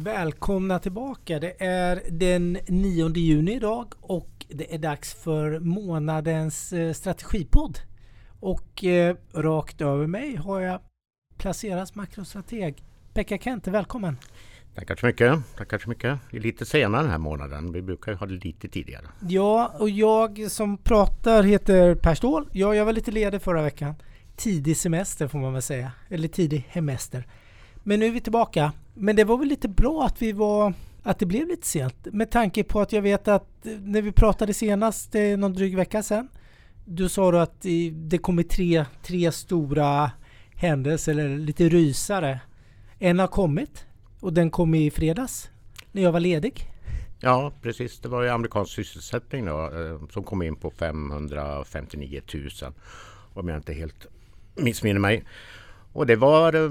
Välkomna tillbaka. Det är den 9 juni idag och det är dags för månadens eh, strategipodd. Och eh, rakt över mig har jag placerat makrostrateg Pekka Kente. Välkommen! Tackar så mycket. Tackar så mycket. Det är lite senare den här månaden. Vi brukar ju ha det lite tidigare. Ja, och jag som pratar heter Per Ståhl. Ja, jag var lite ledig förra veckan. Tidig semester får man väl säga. Eller tidig hemester. Men nu är vi tillbaka. Men det var väl lite bra att vi var att det blev lite sent med tanke på att jag vet att eh, när vi pratade senast, det är någon dryg vecka sedan, du sa att det kommer tre, tre stora händelser eller lite rysare. En har kommit och den kom i fredags när jag var ledig. Ja precis, det var ju amerikansk sysselsättning då, eh, som kom in på 559 000 om jag inte helt missminner mig. Och det var eh,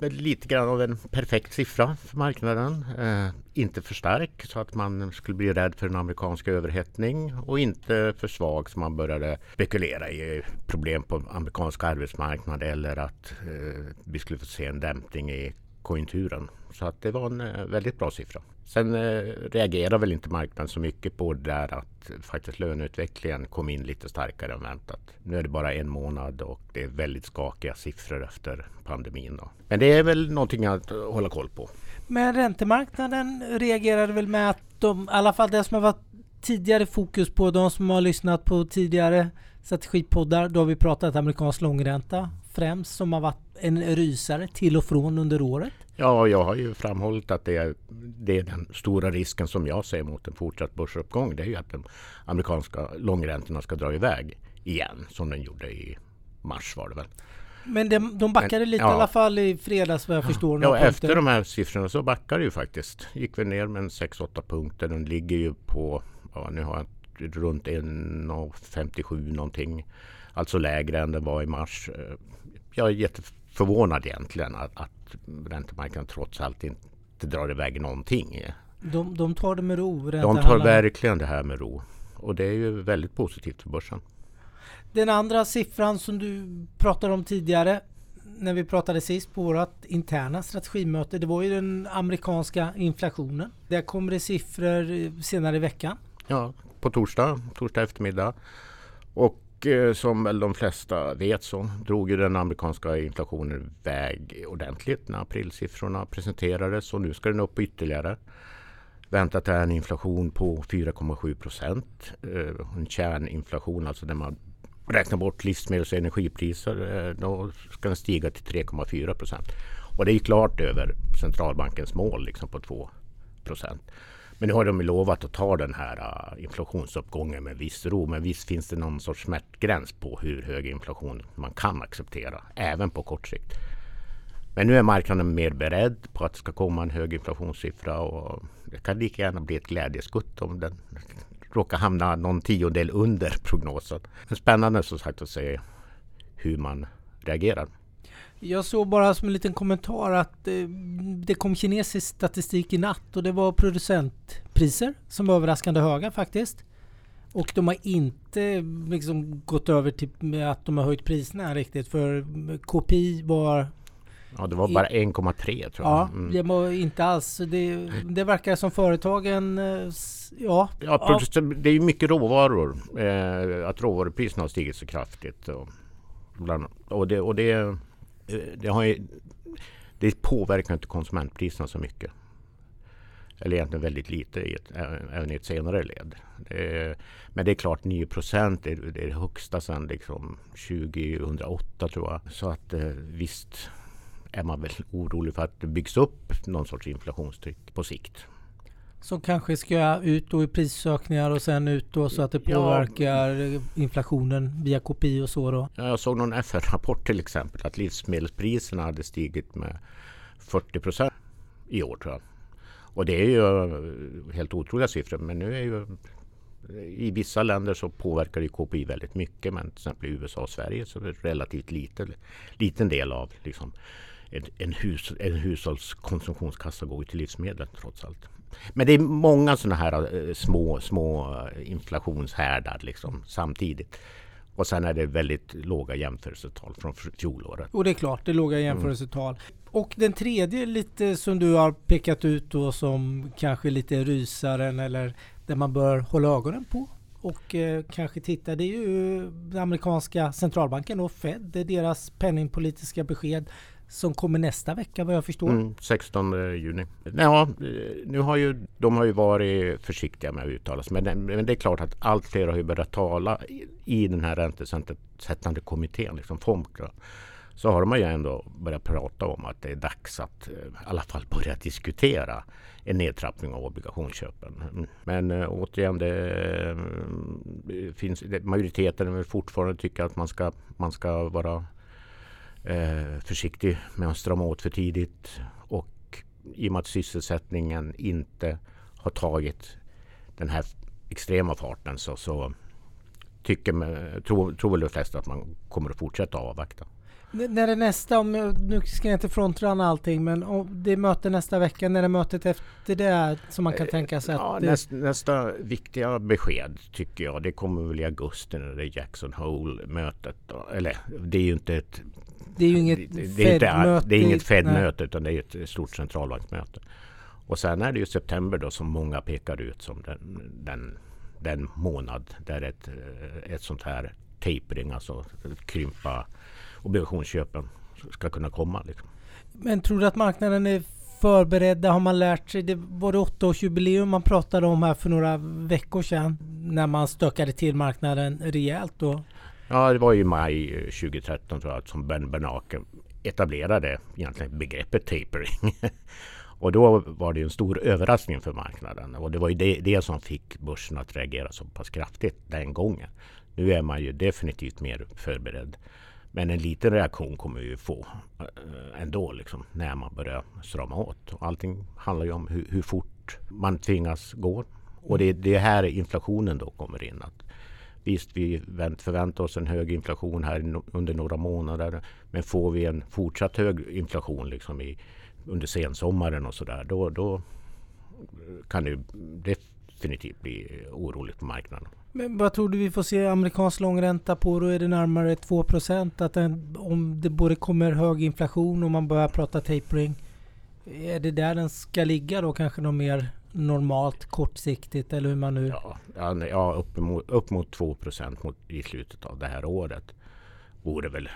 lite grann av en perfekt siffra för marknaden. Eh, inte för stark så att man skulle bli rädd för en amerikansk överhettning och inte för svag så man började spekulera i problem på amerikansk arbetsmarknad eller att eh, vi skulle få se en dämpning i konjunkturen. Så att det var en eh, väldigt bra siffra. Sen eh, reagerar väl inte marknaden så mycket på det där att faktiskt löneutvecklingen kom in lite starkare än väntat. Nu är det bara en månad och det är väldigt skakiga siffror efter pandemin. Då. Men det är väl någonting att hålla koll på. Men räntemarknaden reagerade väl med att de, i alla fall det som har varit tidigare fokus på, de som har lyssnat på tidigare strategipoddar, då har vi pratat amerikansk långränta främst som har varit en rysare till och från under året. Ja, jag har ju framhållit att det är, det är den stora risken som jag ser mot en fortsatt börsuppgång. Det är ju att de amerikanska långräntorna ska dra iväg igen som den gjorde i mars var det väl. Men de, de backade Men, lite ja. i alla fall i fredags vad jag förstår. Ja, efter de här siffrorna så backar det ju faktiskt. Gick vi ner med 6-8 punkter. Den ligger ju på, ja, nu har jag runt 1,57 någonting. Alltså lägre än det var i mars. Jag är jätteförvånad egentligen att, att räntemarknaden trots allt inte drar iväg någonting. De, de tar det med ro? De tar verkligen det här med ro. Och det är ju väldigt positivt för börsen. Den andra siffran som du pratade om tidigare när vi pratade sist på vårt interna strategimöte. Det var ju den amerikanska inflationen. Där kommer det siffror senare i veckan. Ja, på torsdag, torsdag eftermiddag. Och Eh, som väl de flesta vet så drog ju den amerikanska inflationen iväg ordentligt när aprilsiffrorna presenterades och nu ska den upp ytterligare. Väntat är en inflation på 4,7 procent. Eh, en kärninflation, alltså när man räknar bort livsmedels och energipriser, eh, då ska den stiga till 3,4 procent. Och det är klart över centralbankens mål liksom på 2 procent. Men nu har de lovat att ta den här äh, inflationsuppgången med viss ro. Men visst finns det någon sorts smärtgräns på hur hög inflation man kan acceptera, även på kort sikt. Men nu är marknaden mer beredd på att det ska komma en hög inflationssiffra och det kan lika gärna bli ett glädjeskutt om den råkar hamna någon tiondel under prognosen. Men spännande som sagt att se hur man reagerar. Jag såg bara som en liten kommentar att eh, det kom kinesisk statistik i natt och det var producentpriser som var överraskande höga faktiskt. Och de har inte liksom gått över till att de har höjt priserna riktigt för KPI var Ja det var bara 1,3 tror jag. Ja, mm. det var inte alls. Det, det verkar som företagen... Eh, ja, ja, ja. det är ju mycket råvaror. Eh, att råvarupriserna har stigit så kraftigt. Och, bland, och, det, och det Eh, det, har ju, det påverkar inte konsumentpriserna så mycket. Eller egentligen väldigt lite i ett, även i ett senare led. Det men det är klart 9 procent är, det, är det högsta sedan liksom 2008 tror jag. Så att eh, visst är man väl orolig för att det byggs upp någon sorts inflationstryck på sikt. Som kanske ska ut då i prisökningar och sen ut då så att det påverkar ja. inflationen via KPI och så då? Jag såg någon FN-rapport till exempel att livsmedelspriserna hade stigit med 40 procent i år tror jag. Och det är ju helt otroliga siffror men nu är ju i vissa länder så påverkar det KPI väldigt mycket men till exempel i USA och Sverige så är det relativt liten, liten del av liksom, en, en, hus, en hushållskonsumtionskassa går till livsmedel trots allt. Men det är många sådana här eh, små, små inflationshärdar liksom, samtidigt. Och sen är det väldigt låga jämförelsetal från fjolåret. Och det är klart, det är låga jämförelsetal. Mm. Och den tredje lite som du har pekat ut då som kanske lite rysaren eller där man bör hålla ögonen på och eh, kanske titta. Det är ju den amerikanska centralbanken och Fed. Det är deras penningpolitiska besked som kommer nästa vecka vad jag förstår. Mm, 16 juni. Ja, eh, nu har ju, de har ju varit försiktiga med att uttala sig. Men, men det är klart att allt fler har ju börjat tala i den här räntesättande kommittén, liksom FOMC. Så har man ju ändå börjat prata om att det är dags att eh, i alla fall börja diskutera en nedtrappning av obligationsköpen. Mm. Men äh, återigen, det, äh, finns, det, majoriteten vill fortfarande tycka att man ska, man ska vara eh, försiktig med att strama åt för tidigt. Och i och med att sysselsättningen inte har tagit den här extrema farten så, så tycker, tror, tror väl de flesta att man kommer att fortsätta avvakta. När är nästa, om, nu ska jag inte frontrunna allting, men det är möte nästa vecka. När är mötet efter det som man kan eh, tänka sig? Ja, nästa, nästa viktiga besked tycker jag, det kommer väl i augusti när det är Jackson Hole-mötet. Eller det är ju inte ett det är ju inget Fed-möte. Det är inget Fed-möte utan det är ett stort centralbanksmöte. Och sen är det ju september då som många pekar ut som den, den, den månad där ett, ett sånt här tapering, alltså krympa obligationsköpen ska kunna komma. Liksom. Men tror du att marknaden är förberedda? Har man lärt sig? Det var det åttaårsjubileum man pratade om här för några veckor sedan när man stökade till marknaden rejält. Då. Ja, det var i maj 2013 tror jag som Ben Bernanke etablerade egentligen begreppet tapering. och då var det en stor överraskning för marknaden och det var ju det, det, som fick börsen att reagera så pass kraftigt den gången. Nu är man ju definitivt mer förberedd. Men en liten reaktion kommer vi ju få eh, ändå liksom, när man börjar strama åt. Allting handlar ju om hur, hur fort man tvingas gå. Och det, det är här inflationen då kommer in. Att Visst, vi förväntar oss en hög inflation här under några månader. Men får vi en fortsatt hög inflation liksom i, under sensommaren och sådär, då, då kan det definitivt bli oroligt på marknaden. Men vad tror du vi får se amerikansk långränta på? Då är det närmare 2 att den, om det både kommer hög inflation och man börjar prata tapering. Är det där den ska ligga då kanske någon mer normalt kortsiktigt eller hur man nu... Ja, ja upp, mot, upp mot 2 mot, i slutet av det här året vore väl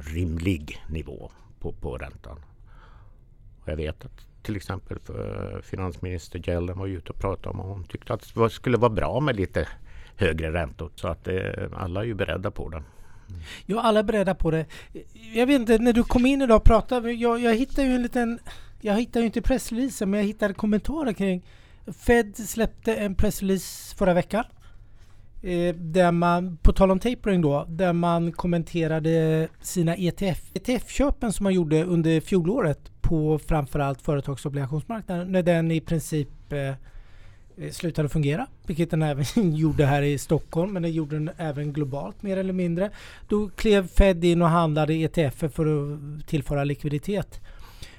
rimlig nivå på, på räntan. Och jag vet att till exempel för finansminister Yellen var ute och pratade om och hon tyckte att det skulle vara bra med lite högre räntor. Så att det, alla är ju beredda på det. Ja, alla är beredda på det. Jag vet inte, när du kom in idag och pratade, jag, jag hittade ju en liten jag hittar ju inte pressreleasen men jag hittade kommentarer kring Fed släppte en pressrelease förra veckan. Eh, där man, på tal om tapering då, där man kommenterade sina ETF. ETF-köpen som man gjorde under fjolåret på framförallt företagsobligationsmarknaden när den i princip eh, eh slutade fungera, vilket den även gjorde här i Stockholm, men den gjorde den även globalt mer eller mindre. Då klev Fed in och handlade ETF för att tillföra likviditet.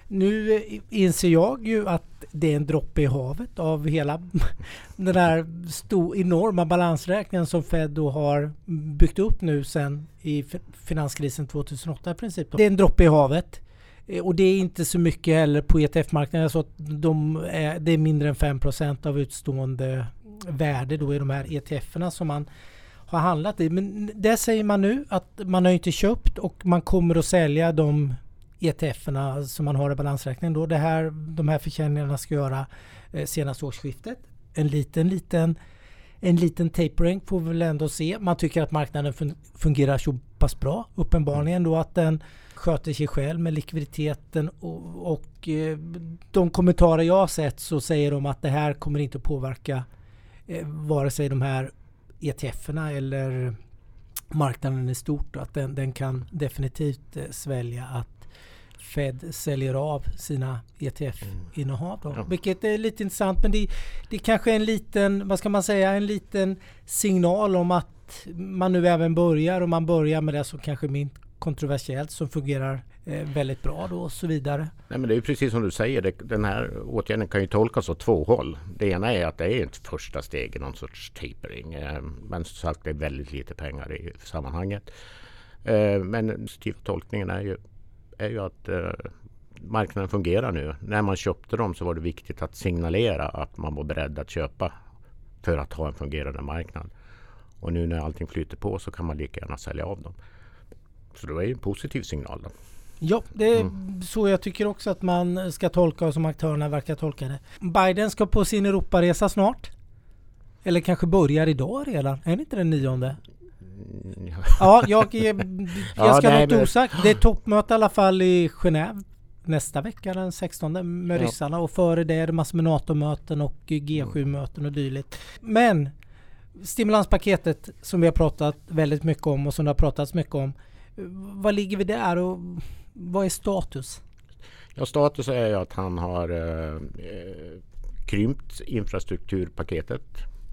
Nu inser jag ju att det är en droppe i havet av hela den här stor, enorma balansräkningen som Fed då har byggt upp nu sen i finanskrisen 2008 i princip. Det är en droppe i havet. Eh, och det är inte så mycket heller på ETF-marknaden. Så att de är, det är mindre än 5% av utstående värde då i de här ETFerna som man har handlat i. Men det säger man nu att man har inte köpt och man kommer att sälja de ETFerna som man har i balansräkningen då. Det här, de här försäljningarna ska göra eh, senast årsskiftet. En liten, liten en liten tapering får vi väl ändå se. Man tycker att marknaden fungerar så pass bra. Uppenbarligen då att den sköter sig själv med likviditeten och, och eh, de kommentarer jag har sett så säger de att det här kommer inte att påverka eh, vare sig de här ETFerna eller marknaden i stort. Att den, den kan definitivt eh, svälja att Fed säljer av sina ETF-innehav. Då. Ja. Vilket är lite intressant men det, det kanske är en liten, vad ska man säga, en liten signal om att man nu även börjar och man börjar med det som kanske min kontroversiellt som fungerar eh, väldigt bra då och så vidare. Nej, men det är precis som du säger, det, den här åtgärden kan ju tolkas åt två håll. Det ena är att det är ett första steg i någon sorts tapering. Eh, men som sagt, det är väldigt lite pengar i sammanhanget. Eh, men den tolkningen är ju, är ju att eh, marknaden fungerar nu. När man köpte dem så var det viktigt att signalera att man var beredd att köpa för att ha en fungerande marknad. Och nu när allting flyter på så kan man lika gärna sälja av dem. Så det är ju en positiv signal. Då. Ja, det är mm. så jag tycker också att man ska tolka och som aktörerna verkar tolka det. Biden ska på sin Europaresa snart. Eller kanske börjar idag redan? Är det inte den nionde? Ja, jag, jag, jag ska ja, något osagt. Det är toppmöte i alla fall i Genève nästa vecka den 16 med ja. ryssarna och före det är det massor med NATO-möten och G7-möten och dylikt. Men stimulanspaketet som vi har pratat väldigt mycket om och som det har pratats mycket om. Vad ligger vi där och vad är status? Ja, status är ju att han har eh, krympt infrastrukturpaketet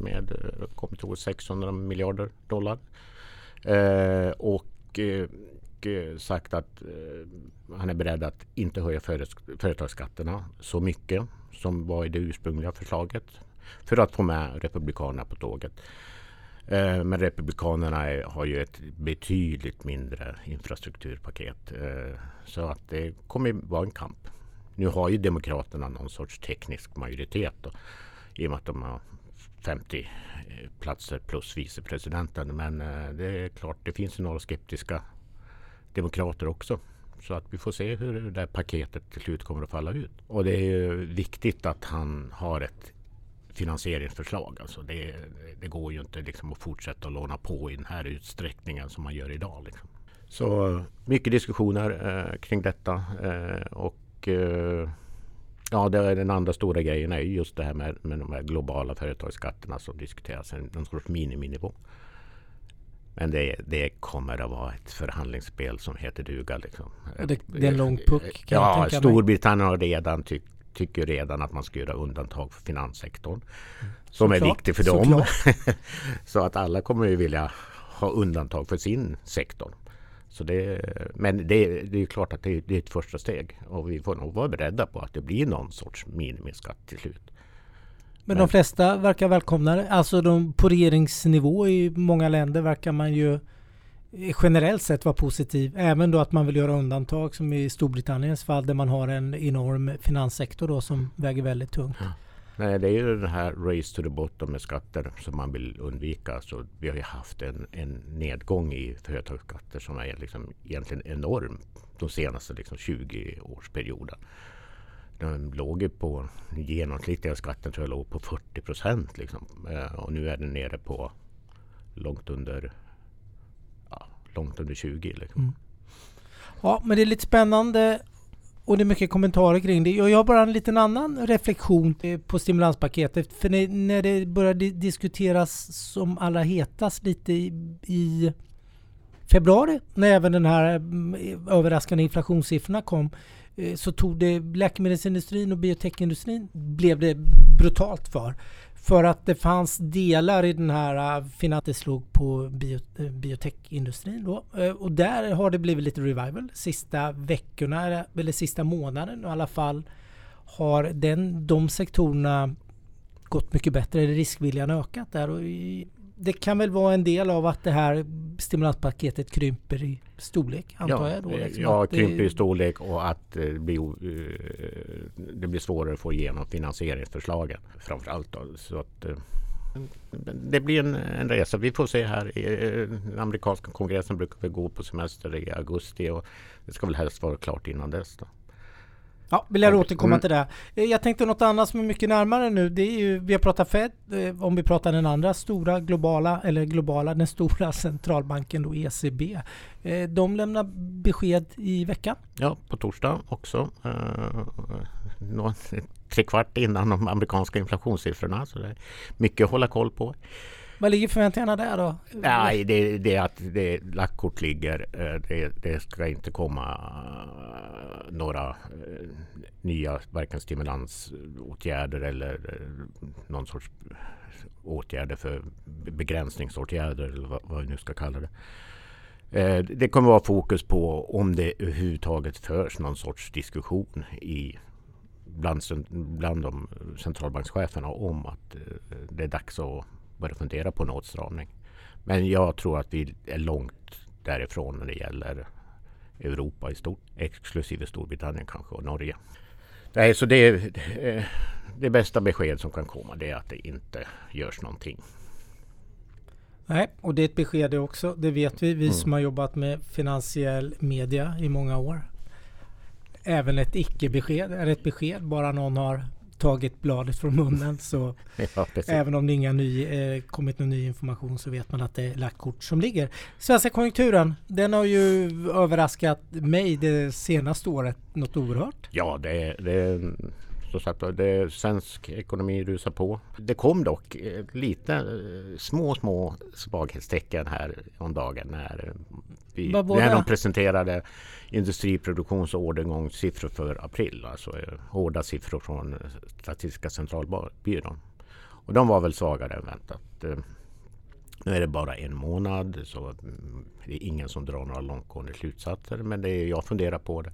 med eh, kommer ihåg, 600 miljarder dollar. Eh, och eh, eh, sagt att eh, han är beredd att inte höja företagsskatterna så mycket som var i det ursprungliga förslaget för att få med Republikanerna på tåget. Eh, men Republikanerna har ju ett betydligt mindre infrastrukturpaket eh, så att det kommer vara en kamp. Nu har ju Demokraterna någon sorts teknisk majoritet då, i och med att de har 50 eh, platser plus vicepresidenten. Men eh, det är klart, det finns några skeptiska demokrater också. Så att vi får se hur det där paketet till slut kommer att falla ut. Och det är viktigt att han har ett finansieringsförslag. Alltså det, det går ju inte liksom att fortsätta att låna på i den här utsträckningen som man gör idag. Liksom. Så mycket diskussioner eh, kring detta. Eh, och eh, ja, det är den andra stora grejen är just det här med, med de här globala företagsskatterna som diskuteras. Någon sorts miniminivå. Men det, det, kommer att vara ett förhandlingsspel som heter duga. Liksom. Det, det, är en lång puck. ja, Storbritannien har redan tyckt tycker redan att man ska göra undantag för finanssektorn. Som så är viktig för dem. så att alla kommer ju vilja ha undantag för sin sektor. Så det, men det, det är klart att det, det, är ett första steg och vi får nog vara beredda på att det blir någon sorts minimiskatt till slut. Men de flesta verkar välkomna. Alltså de, på regeringsnivå i många länder verkar man ju generellt sett vara positiv. Även då att man vill göra undantag som i Storbritanniens fall där man har en enorm finanssektor då som väger väldigt tungt. Ja. Nej, det är ju den här race to the bottom med skatter som man vill undvika. Så vi har ju haft en, en nedgång i företagsskatter som är liksom egentligen enorm de senaste liksom 20 årsperioden. Den låg ju på genomsnittliga skatten tror jag låg på 40 procent. Liksom. Eh, och nu är den nere på långt under, ja, långt under 20. Liksom. Mm. Ja, men det är lite spännande och det är mycket kommentarer kring det. Jag har bara en liten annan reflektion eh, på stimulanspaketet. För när det började diskuteras som allra hetast lite i, februari när även den här mm, överraskande inflationssiffrorna kom eh, så tog det läkemedelsindustrin och biotechindustrin blev det brutalt för. För att det fanns delar i den här uh, slog på bio, äh, biotechindustrin då. Äh, och där har det blivit lite revival. Sista veckorna, eller sista månaden i alla fall, har den, de sektorerna gått mycket bättre. Riskviljan ökat där. Och i, det kan väl vara en del av att det här stimulanspaketet krymper i storlek, antar ja, jag? Då, liksom ja, krymper i storlek och att det blir, eh, det blir svårare att få igenom finansieringsförslagen framför allt. Då. Så att, eh, det blir en, en, resa. Vi får se här. Eh, den amerikanska kongressen brukar väl gå på semester i augusti och det ska väl helst vara klart innan dess. Då. Ja, vill jag återkomma mm. till det. Eh, jag tänkte något annat som är mycket närmare nu. Det är ju, vi har pratat Fed, eh, om vi pratar den andra stora globala, eller globala, den stora centralbanken då ECB. Eh, de lämnar besked i veckan. Ja, på torsdag också. tre kvart innan de amerikanska inflationssiffrorna. Så det är mycket att hålla koll på. Vad ligger förväntningarna där då? Nej, det, det är att det, lagt kort ligger. Eh, det, det, ska inte komma eh, några eh, nya varken stimulansåtgärder eller någon sorts åtgärder för begränsningsåtgärder eller vad, vad vi nu ska kalla det. Det kommer vara fokus på om det överhuvudtaget förs någon sorts diskussion i bland, bland de centralbankscheferna om att det är dags att börja fundera på en åtstramning. Men jag tror att vi är långt därifrån när det gäller Europa i stort, exklusive Storbritannien kanske och Norge. Nej, så det, det bästa besked som kan komma det är att det inte görs någonting. Nej, och det är ett besked det också. Det vet vi, vi mm. som har jobbat med finansiell media i många år. Även ett icke-besked är ett besked. Bara någon har tagit bladet från munnen så ja, även om det inga ny, eh, kommit någon ny information så vet man att det är lagt kort som ligger. Svenska konjunkturen, den har ju överraskat mig det senaste året något oerhört. Ja, det, det som sagt det, svensk ekonomi rusar på. Det kom dock eh, lite eh, små, små svaghetstecken här om dagen när, vi, när de presenterade industriproduktions och för april. Alltså eh, hårda siffror från Statistiska centralbyrån. Och de var väl svagare än väntat. Nu är det bara en månad så mm, det är ingen som drar några långtgående slutsatser. Men det är, jag funderar på det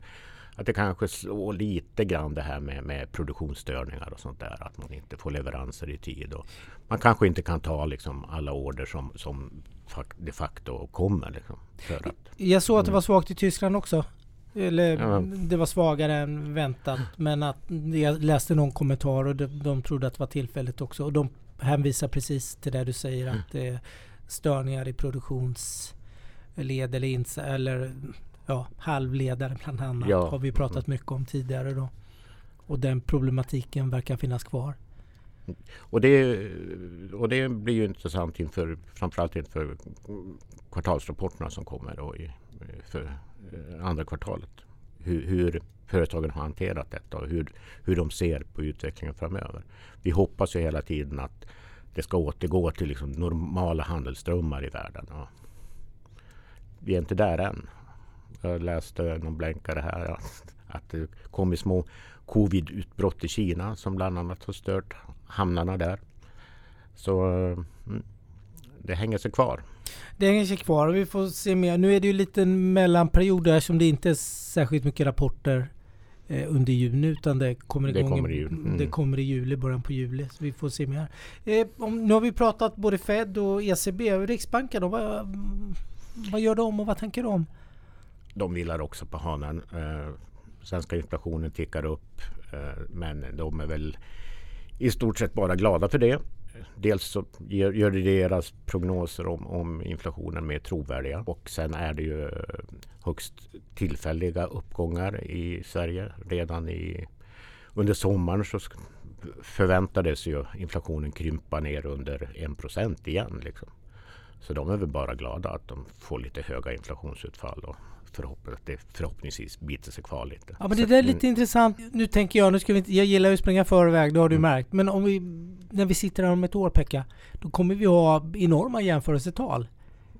att det kanske slår lite grann det här med, med produktionsstörningar och sånt där. Att man inte får leveranser i tid. Och man kanske inte kan ta liksom alla order som, som de facto kommer. Liksom, för att, Jag såg att det var svagt i Tyskland också. Eller ja. det var svagare än väntat. Men att jag läste någon kommentar och de, de trodde att det var tillfälligt också. Och de hänvisar precis till det du säger mm. att det är störningar i produktionsled eller, ins eller ja, halvledare bland annat ja. har vi pratat mycket om tidigare då. Och den problematiken verkar finnas kvar. Och det, och det blir ju intressant inför framförallt inför kvartalsrapporterna som kommer då i, för eh, andra kvartalet. Hur, hur företagen har hanterat detta och hur, hur de ser på utvecklingen framöver. Vi hoppas ju hela tiden att det ska återgå till liksom normala handelsströmmar i världen. Ja. Vi är inte där än. Jag läste någon blänkare här att det kommit små covid-utbrott i Kina som bland annat har stört hamnarna där. Så mm, det hänger sig kvar. Det hänger sig kvar vi får se mer. Nu är det ju lite mellanperiod där som det inte är särskilt mycket rapporter eh, under juni utan det kommer igång det kommer i, juli. Mm. Det kommer i juli, början på juli. Så vi får se mer. Eh, om, nu har vi pratat både Fed och ECB. Riksbanken då, vad, vad gör de och vad tänker de? De vilar också på hanen. Eh, svenska inflationen tickar upp eh, men de är väl i stort sett bara glada för det. Dels så gör, gör det deras prognoser om, om, inflationen mer trovärdiga och sen är det ju högst tillfälliga uppgångar i Sverige. Redan i, under sommaren så förväntades ju inflationen krympa ner under 1 procent igen. Liksom. Så de är väl bara glada att de får lite höga inflationsutfall och förhopp att det förhoppningsvis biter sig kvar lite. Ja men det där är lite mm. intressant. Nu tänker jag, nu ska vi inte, jag gillar ju att springa förväg, det har du mm. märkt. Men om vi, när vi sitter här om ett år Pekka, då kommer vi ha enorma jämförelsetal.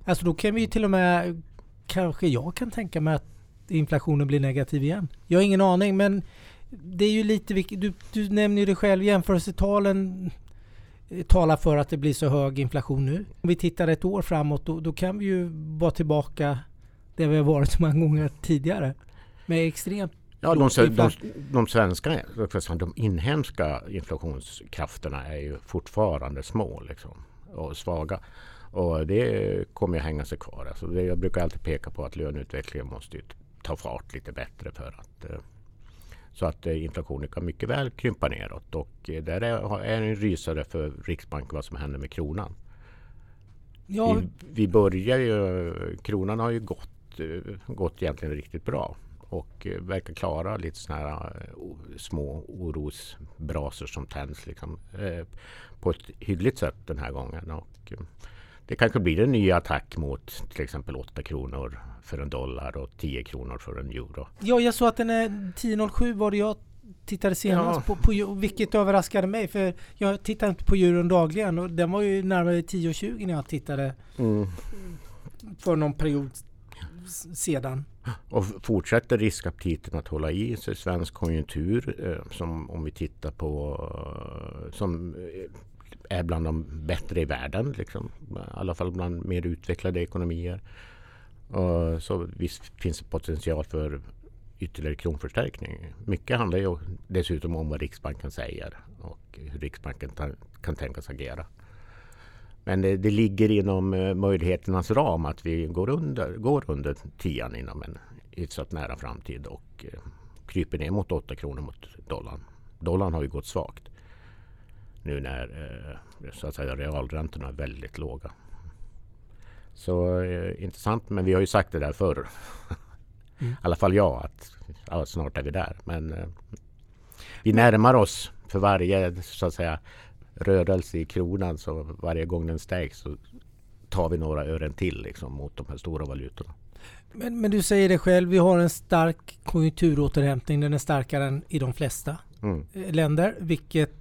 Alltså då kan vi ju till och med, kanske jag kan tänka mig att inflationen blir negativ igen. Jag har ingen aning men det är ju lite. Du, du nämner ju det själv, jämförelsetalen talar för att det blir så hög inflation nu. Om vi tittar ett år framåt då, då kan vi ju vara tillbaka där vi har varit så många gånger tidigare. Med extremt Ja, de, de, de svenska, de inhemska inflationskrafterna är ju fortfarande små liksom, och svaga. Och det kommer att hänga sig kvar. Alltså det, jag brukar alltid peka på att löneutvecklingen måste ta fart lite bättre för att eh, så att eh, inflationen kan mycket väl krympa neråt. Och eh, där är, är en rysare för Riksbanken vad som händer med kronan. Ja. Vi, vi börjar ju, kronan har ju gått gått egentligen riktigt bra och eh, verkar klara lite sådana här eh, små orosbrasor som tänds liksom, på ett hyggligt sätt den här gången. Och, det kanske blir en ny attack mot till exempel 8 kronor för en dollar och 10 kronor för en euro. Ja, jag såg att den är 10,07 var det jag tittade senast ja. på, på, vilket överraskade mig för jag tittar inte på euron dagligen och den var ju närmare 10,20 när jag tittade mm. för någon period sedan. Och fortsätter riskaptiten att hålla i sig svensk konjunktur eh, som om vi tittar på eh, som eh, är bland de bättre i världen. Liksom. I alla fall bland mer utvecklade ekonomier. Så visst finns det potential för ytterligare kronförstärkning. Mycket handlar ju dessutom om vad Riksbanken säger och hur Riksbanken kan tänkas agera. Men det, det, ligger inom eh, möjligheternas ram att vi går under, går under tian inom en hyfsat nära framtid och eh, kryper ner mot 8 kronor mot dollarn. Dollarn har ju gått svagt nu när eh, så att säga, realräntorna är väldigt låga. Så intressant, men vi har ju sagt det där förr. Mm. I alla fall jag, att ja, snart är vi där. Men vi närmar oss för varje så att säga rörelse i kronan så varje gång den stärks så tar vi några ören till liksom, mot de här stora valutorna. Men, men du säger det själv, vi har en stark konjunkturåterhämtning. Den är starkare än i de flesta mm. Eh, länder, vilket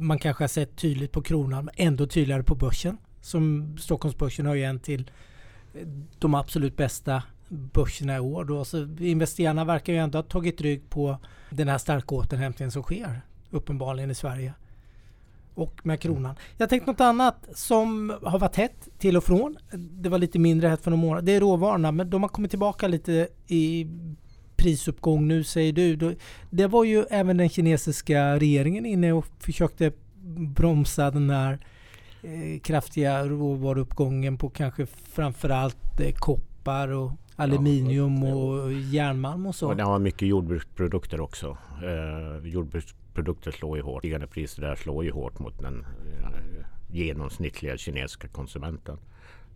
man kanske har sett tydligt på kronan, men ändå tydligare på börsen. Som Stockholmsbörsen har ju en till eh, de absolut bästa börserna i år. Då. Så investerarna verkar ju ändå ha tagit rygg på den här starka återhämtningen som sker uppenbarligen i Sverige och med kronan. Jag tänkte något annat som har varit hett till och från. Det var lite mindre hett för några månader. Det är råvarorna, men de har kommit tillbaka lite i prisuppgång nu säger du. Det var ju även den kinesiska regeringen inne och försökte bromsa den här eh, kraftiga råvaruuppgången på kanske framförallt eh, koppar och aluminium ja, och, och järnmalm och så. Och det har mycket jordbruksprodukter också. Eh, jordbruks produkter slår ju hårt. Stigande priser där slår ju hårt mot den eh, genomsnittliga kinesiska konsumenten.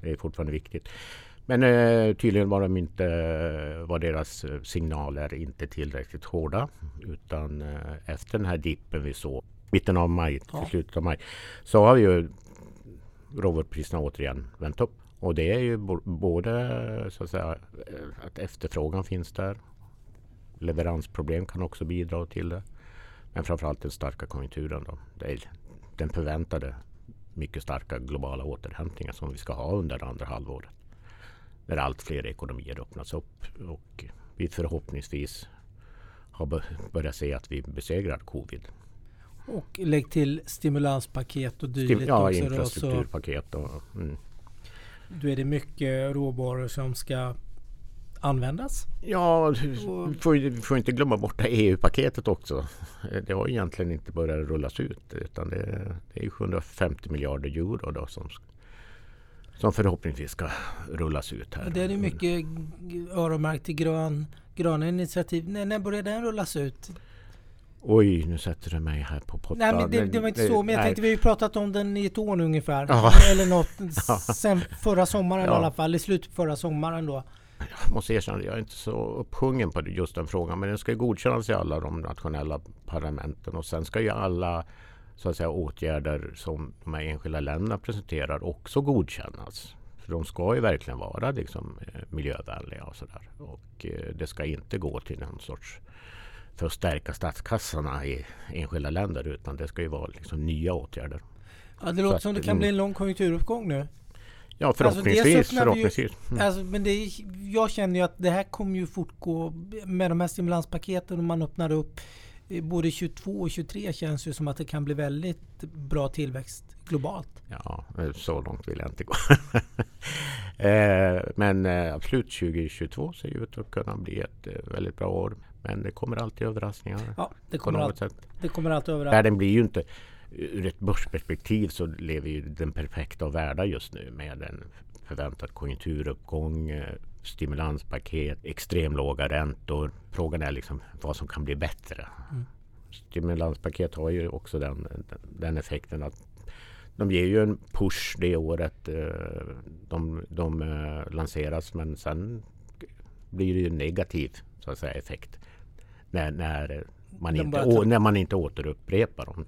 Det är fortfarande viktigt. Men eh, tydligen var, de inte, var deras signaler inte tillräckligt hårda. Utan eh, efter den här dippen vi såg mitten av maj till ja. slutet av maj så har ju råvarupriserna återigen vänt upp. Och det är ju både så att, säga, eh, att efterfrågan finns där. Leveransproblem kan också bidra till det. Men framförallt den starka konjunkturen. Då. Den förväntade mycket starka globala återhämtningen som vi ska ha under andra halvåret. När allt fler ekonomier öppnas upp och vi förhoppningsvis har börjat se att vi besegrar covid. Och lägg till stimulanspaket och dylikt Stim Ja, infrastrukturpaket. Och, mm. Då är det mycket råvaror som ska användas. Ja, vi får, får inte glömma bort EU-paketet också. Det har egentligen inte börjat rullas ut utan det, det är 750 miljarder euro då som, som förhoppningsvis ska rullas ut här. Det är mycket öronmärkt till grön, gröna initiativ. När, när börjar den rullas ut? Oj, nu sätter du mig här på pottan. Nej, men det, det var inte så. Men jag tänkte, vi har ju pratat om den i ett år nu ungefär. Ja. Eller något. Sen förra sommaren ja. i alla fall. I slutet på förra sommaren då jag måste erkänna att jag är inte så upphungen på just den frågan. Men den ska godkännas i alla de nationella parlamenten och sen ska ju alla så att säga, åtgärder som de här enskilda länderna presenterar också godkännas. För de ska ju verkligen vara liksom, eh, miljövänliga och sådär. Och eh, det ska inte gå till någon sorts för att stärka statskassorna i enskilda länder utan det ska ju vara liksom, nya åtgärder. Ja, det låter som det kan bli en lång konjunkturuppgång nu. Ja förhoppningsvis. Alltså förhoppningsvis. Ju, mm. alltså, men det, jag känner ju att det här kommer ju fortgå med de här stimulanspaketen och man öppnar upp eh, både 22 och 23 känns ju som att det kan bli väldigt bra tillväxt globalt. Ja, så långt vill jag inte gå. Eh, men eh, absolut 2022 ser ju ut att kunna bli ett väldigt bra år. Men det kommer alltid överraskningar. Ja, det kommer, all, det kommer alltid överraskningar. Världen blir ju inte ur ett börsperspektiv så lever ju den perfekta av världar just nu med en förväntad konjunkturuppgång, eh, stimulanspaket, extremlåga räntor. Frågan är liksom vad som kan bli bättre. Mm. Stimulanspaket har ju också den, den effekten att de ger ju en push det året eh, de, de eh, lanseras men sen blir det ju negativ så att säga, effekt när, när, man, inte, när man inte återupprepar dem.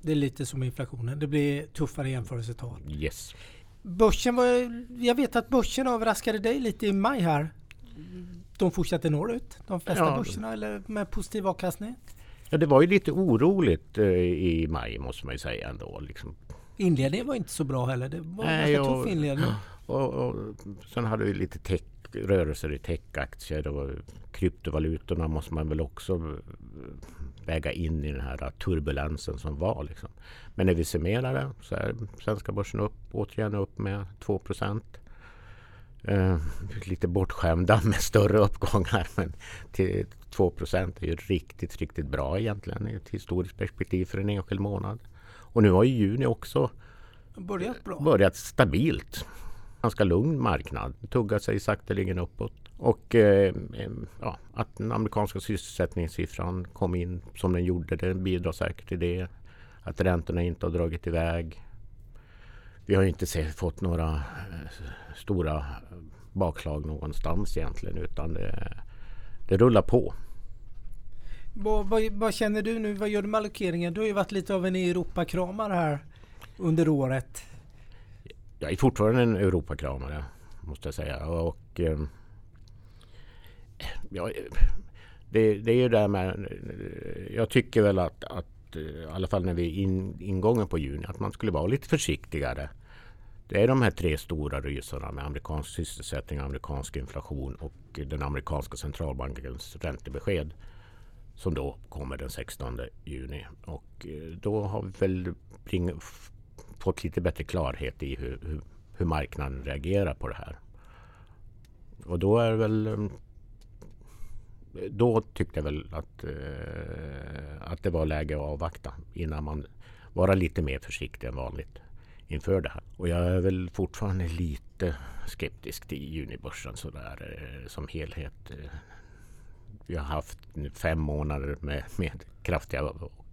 Det är lite som inflationen. Det blir tuffare jämförelsetal. Yes. Börsen var, jag vet att börsen överraskade dig lite i maj här. De fortsatte norrut, de flesta ja. börserna, eller med positiv avkastning. Ja, det var ju lite oroligt eh, i maj måste man ju säga ändå. Liksom. Inledningen var inte så bra heller. Det var Nej, ganska tuff inledning. Och, och, sen hade vi lite tech, rörelser i techaktier och kryptovalutorna måste man väl också väga in i den här turbulensen som var. Liksom. Men när vi summerar det så är svenska börsen upp, återigen upp med 2 procent. eh, lite bortskämda med större uppgångar. Men till 2% är ju riktigt, riktigt bra egentligen i ett historiskt perspektiv för en enskild månad. Och nu har ju juni också börjat, bra. börjat stabilt. Ganska lugn marknad, tuggar sig sakteligen uppåt. Och eh, ja, att den amerikanska sysselsättningssiffran kom in som den gjorde, det bidrar säkert till det. Att räntorna inte har dragit iväg. Vi har inte se, fått några eh, stora bakslag någonstans egentligen utan det, det rullar på. Vad, vad, vad, känner du nu? Vad gör du med allokeringen? Du har ju varit lite av en Europakramare här under året. Jag är fortfarande en Europakramare måste jag säga. Och, eh, ja, det, det är ju det här med... Jag tycker väl att, att eh, i alla fall när vi är in, ingången på juni, att man skulle vara lite försiktigare. Det är de här tre stora rysarna med amerikansk sysselsättning, amerikansk inflation och den amerikanska centralbankens räntebesked som då kommer den 16 juni. Och eh, då har vi väl bring, fått lite bättre klarhet i hur, hur, hur, marknaden reagerar på det här. Och då är det väl då tyckte jag väl att, eh, att det var läge att avvakta innan man vara lite mer försiktig än vanligt inför det här. Och jag är väl fortfarande lite skeptisk till junibörsen sådär eh, som helhet. Eh, vi har haft fem månader med, med kraftiga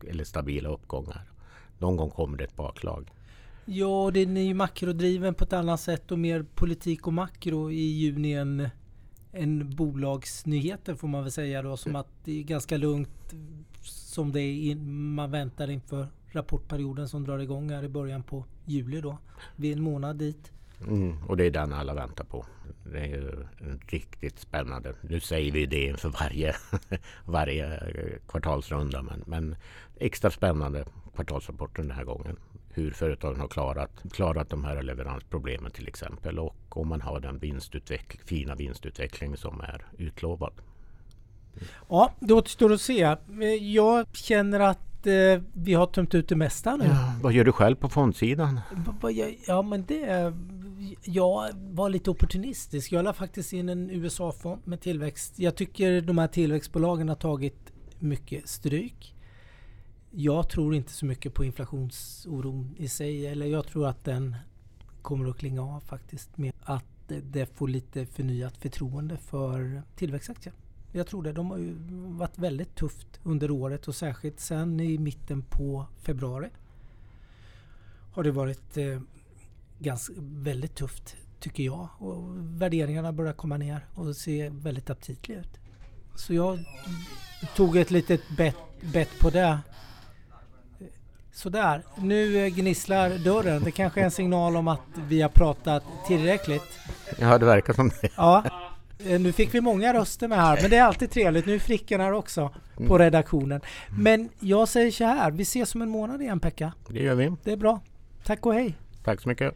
eller stabila uppgångar. Någon gång kommer det ett baklag. Ja, den är ju makrodriven på ett annat sätt och mer politik och makro i juni än, än bolagsnyheter får man väl säga då. Som att det är ganska lugnt som det är in, man väntar inför rapportperioden som drar igång här i början på juli då. Vi är en månad dit. Mm, och det är den alla väntar på. Det är ju riktigt spännande. Nu säger vi det inför varje, varje kvartalsrunda men, men extra spännande kvartalsrapporten den här gången. Hur företagen har klarat, klarat de här leveransproblemen till exempel och om man har den vinstutveckling, fina vinstutveckling som är utlovad. Ja, det återstår att se. Jag känner att eh, vi har tömt ut det mesta nu. Ja, vad gör du själv på fondsidan? Ja men det... Jag var lite opportunistisk. Jag la faktiskt in en USA-fond med tillväxt. Jag tycker de här tillväxtbolagen har tagit mycket stryk. Jag tror inte så mycket på inflationsoron i sig. Eller jag tror att den kommer att klinga av faktiskt. Med att det får lite förnyat förtroende för tillväxtaktier. Jag tror det. De har ju varit väldigt tufft under året och särskilt sen i mitten på februari har det varit eh, ganska, väldigt tufft tycker jag. Och värderingarna börjar komma ner och se väldigt aptitliga ut. Så jag tog ett litet bett, bett på det. Sådär, nu gnisslar dörren. Det kanske är en signal om att vi har pratat tillräckligt. Ja, det verkar som det. Ja. Eh, nu fick vi många röster med här, men det är alltid trevligt. Nu är Fricken här också på mm. redaktionen. Men jag säger så här, vi ses om en månad igen Pekka. Det gör vi. Det är bra. Tack och hej. Tack så mycket.